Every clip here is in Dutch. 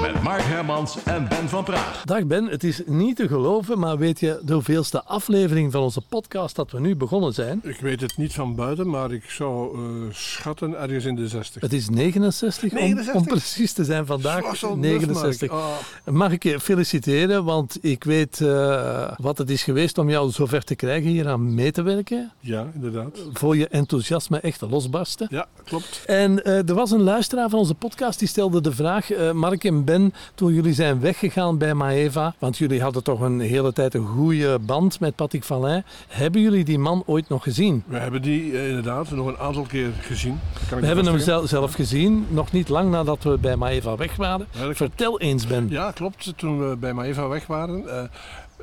Met Mark Hermans en Ben van Praag. Dag Ben, het is niet te geloven, maar weet je de hoeveelste aflevering van onze podcast dat we nu begonnen zijn? Ik weet het niet van buiten, maar ik zou eh, schatten ergens in de 60. Het is 69, om- Om, 69? precies te zijn vandaag. Zoals al 69. Mark. Ah. Mag ik je feliciteren, want ik weet eh, wat het is geweest om jou zover te krijgen hier aan mee te werken. Ja, inderdaad. Voor je enthousiasme echt losbarsten. Ja, klopt. En eh, er was een luisteraar van onze podcast die stelde de vraag: eh, Mark en Ben, toen jullie zijn weggegaan bij Maeva, want jullie hadden toch een hele tijd een goede band met Patrick Vallijn, hebben jullie die man ooit nog gezien? We hebben die eh, inderdaad nog een aantal keer gezien. We hebben hem zel- zelf gezien, nog niet lang nadat we bij Maeva weg waren. Ja. Vertel eens, Ben. Ja, klopt. Toen we bij Maeva weg waren, eh,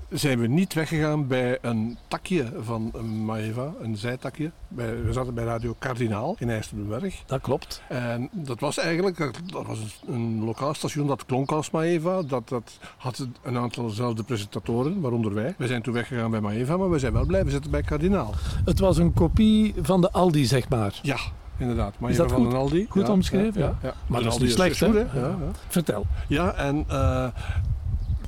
zijn we niet weggegaan bij een takje van Maeva, een zijtakje. Bij, we zaten bij Radio Kardinaal in IJsselberg. Dat klopt. En dat was eigenlijk dat was een, een lokaal station dat klonk als Maeva. Dat, dat had een aantal dezelfde presentatoren, waaronder wij. We zijn toen weggegaan bij Maeva, maar we zijn wel blijven zitten bij Kardinaal. Het was een kopie van de Aldi, zeg maar. Ja, inderdaad. Maeva dat van goed- den Aldi. goed Ja, omschreven? Ja, ja. Maar dat is niet slecht, hè? Ja, ja. Vertel. Ja, en eh,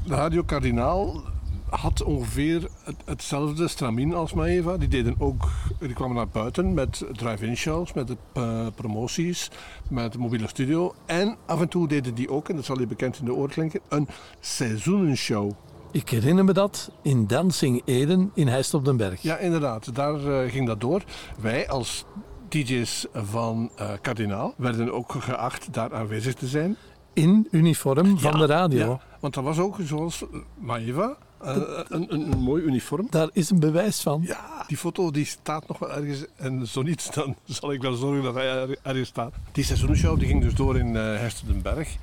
Radio Kardinaal had ongeveer het, hetzelfde stramien als Maeva. Die, deden ook, die kwamen naar buiten met drive-in shows, met de, eh, promoties, met de mobiele studio. En af en toe deden die ook, en dat zal je bekend in de oor klinken, een seizoenenshow. Ik herinner me dat in Dancing Eden in Heist op den Berg. Ja, inderdaad, daar eh, ging dat door. Wij als DJ's van eh Kardinaal werden ook geacht daar aanwezig te zijn. In uniform van Ja, de radio. Ja, want dat was ook zoals Maeva, eh, een, een, een mooi uniform. Daar is een bewijs van. Ja, die foto die staat nog wel ergens. En zo niet, dan zal ik wel zorgen dat hij er- ergens staat. Die seizoenshow die ging dus door in eh Herstenberg.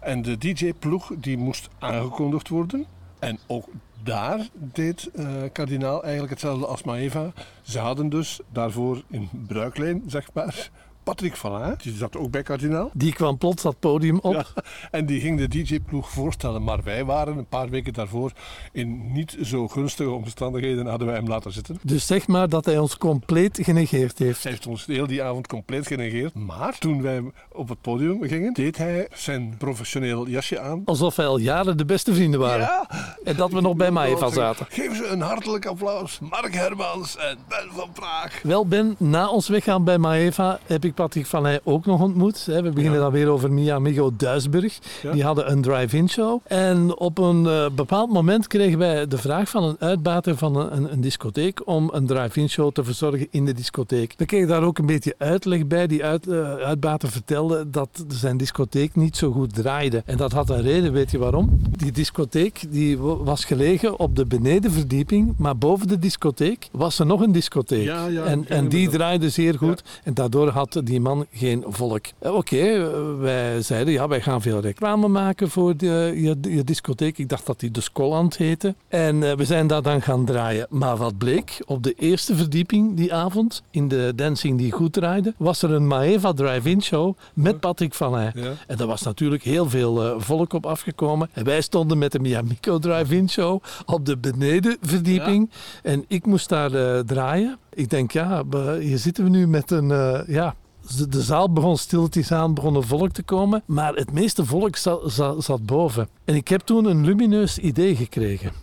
En de DJ-ploeg die moest aangekondigd worden. En ook daar deed eh Kardinaal eigenlijk hetzelfde als Maeva. Ze hadden dus daarvoor in bruiklijn, zeg maar, Patrick Vallin. Die zat ook bij Kardinaal. Die kwam plots dat podium op. Ja, en die ging de DJ-ploeg voorstellen. Maar wij waren een paar weken daarvoor in niet zo gunstige omstandigheden hadden wij hem laten zitten. Dus zeg maar dat hij ons compleet genegeerd heeft. Hij heeft ons heel die avond compleet genegeerd. Maar toen wij op het podium gingen, deed hij zijn professioneel jasje aan. Alsof wij al jaren de beste vrienden waren. Ja! En dat we nog bij Maeva zaten. Geef ze een hartelijk applaus. Mark Hermans en Ben van Praag. Wel Ben, na ons weggaan bij Maeva heb ik Patrick van Heij ook nog ontmoet. hè. We beginnen dan weer over Mia Amigo Duisburg. Die hadden een drive-in show. En op een eh, bepaald moment kregen wij de vraag van een uitbater van een, een, een discotheek om een drive-in show te verzorgen in de discotheek. We kregen daar ook een beetje uitleg bij. Die uit, eh, uitbater vertelde dat zijn discotheek niet zo goed draaide. En dat had een reden, weet je waarom? Die discotheek die wa- was gelegen op de benedenverdieping, maar boven de discotheek was er nog een discotheek. Ja, ja, en, en die draaide zeer goed. En daardoor had die man geen volk. Eh, Oké, eh, wij zeiden ja, wij gaan veel reclame maken voor de, je, je discotheek. Ik dacht dat die de Skolland heette. En eh, we zijn daar dan gaan draaien. Maar wat bleek, op de eerste verdieping die avond, in de dancing die goed draaide, was er een Maeva drive-in show met Patrick van Heij. Ja. En daar was natuurlijk heel veel volk op afgekomen. En wij stonden met de Miamico drive-in show op de benedenverdieping. En ik moest daar draaien. Ik denk, ja, hier zitten we nu met een, ja... De de zaal begon stilletjes aan, begon er volk te komen. Maar het meeste volk zat, zat, zat boven. En ik heb toen een lumineus idee gekregen.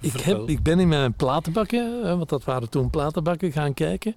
Ik, heb, ik ben in mijn platenbakken, hè, want dat waren toen platenbakken, gaan kijken.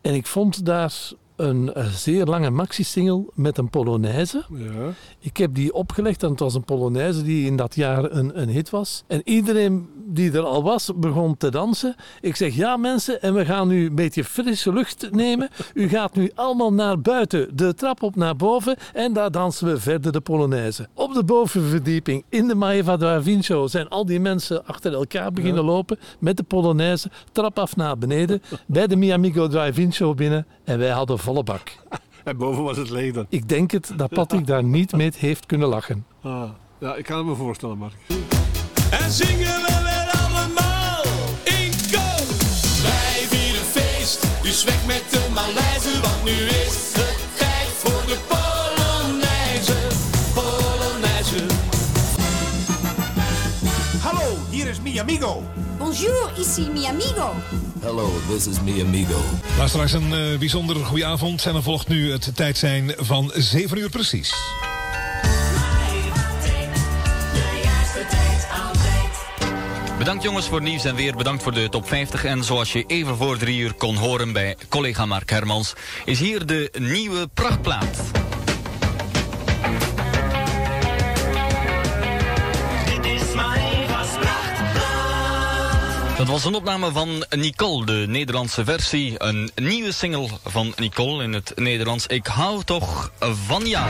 En ik vond daar een, eh, zeer lange maxi-single met een polonaise. Ja. Ik heb die opgelegd en het was een Polonaise die in dat jaar een, een hit was. En iedereen die er al was, begon te dansen. Ik zeg, ja mensen, en we gaan nu een beetje frisse lucht nemen. U gaat nu allemaal naar buiten, de trap op naar boven en daar dansen we verder de Polonaise. Op de bovenverdieping, in de Maeva Show, zijn al die mensen achter elkaar beginnen lopen met de Polonaise, trap af naar beneden, bij de Miamigo Drive-In Show binnen en wij hadden volle bak. En boven was het leeg dan. Ik denk het dat Patrick daar niet mee heeft kunnen lachen. Ah. Ja, ik kan het me voorstellen, Mark. En zingen we weer allemaal in koor. Wij vieren feest, dus weg met de Maleisen, want nu is het tijd voor de Polonaise. Polonaise. Hallo, hier is mi amigo. Bonjour, ici mi amigo. Hello, this is me amigo. Luisteraars, een uh, bijzonder goede avond. En dan volgt nu het tijd zijn van 7 uur precies. Bedankt jongens voor nieuws en weer. Bedankt voor de top 50. En zoals je even voor drie uur kon horen bij collega Mark Hermans... is hier de nieuwe prachtplaat. Was een opname van Nicole, de Nederlandse versie. Een nieuwe single van Nicole in het Nederlands. Ik hou toch van jou.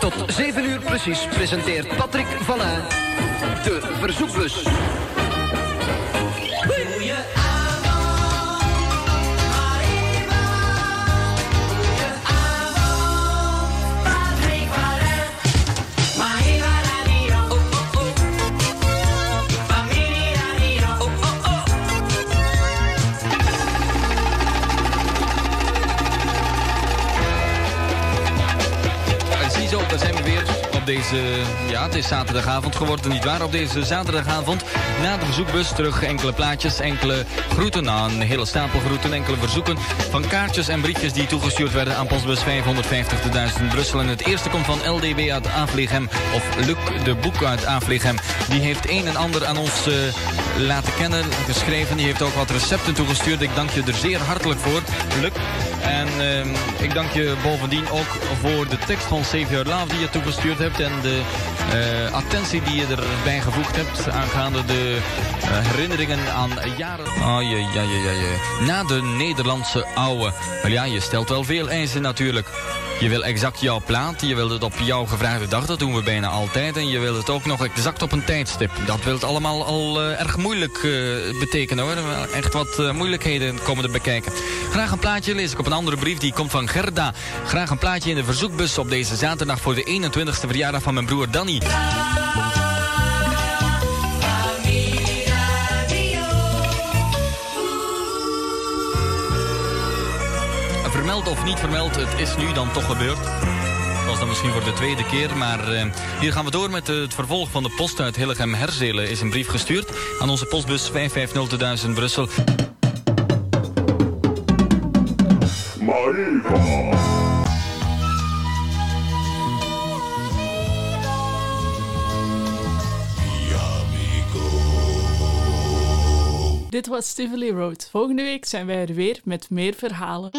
Tot 7 uur precies presenteert Patrick van de verzoekbus. Ja, het is zaterdagavond geworden, nietwaar? Op deze zaterdagavond na de verzoekbus terug enkele plaatjes, enkele groeten. Nou, een hele stapel groeten, enkele verzoeken van kaartjes en briefjes die toegestuurd werden aan postbus 550 1000 Brussel. En het eerste komt van LDB uit Afligem, of Luc de Boek uit Afligem. Die heeft een en ander aan ons uh, laten kennen, geschreven. Die heeft ook wat recepten toegestuurd. Ik dank je er zeer hartelijk voor, Luc. En uh, ik dank je bovendien ook voor de tekst van Save Your Love die je toegestuurd hebt. En de uh, attentie die je erbij gevoegd hebt aangaande de uh, herinneringen aan jaren. Oh, je, ja, ja, ja, Na de Nederlandse ouwe. Ja, je stelt wel veel eisen natuurlijk. Je wil exact jouw plaat, je wilt het op jouw gevraagde dag, dat doen we bijna altijd. En je wilt het ook nog exact op een tijdstip. Dat wil het allemaal al uh, erg moeilijk uh, betekenen hoor. Echt wat uh, moeilijkheden komen erbij kijken. Graag een plaatje lees ik op een andere brief, die komt van Gerda. Graag een plaatje in de verzoekbus op deze zaterdag voor de 21ste verjaardag van mijn broer Danny. Vermeld of niet vermeld, het is nu dan toch gebeurd. Dat was dan misschien voor de tweede keer, maar uh, hier gaan we door met het vervolg van de post uit Hillegem Herzelen. Is een brief gestuurd aan onze postbus 550 in Brussel. Maeva. Dit was Tivoli Road. Volgende week zijn wij er weer met meer verhalen.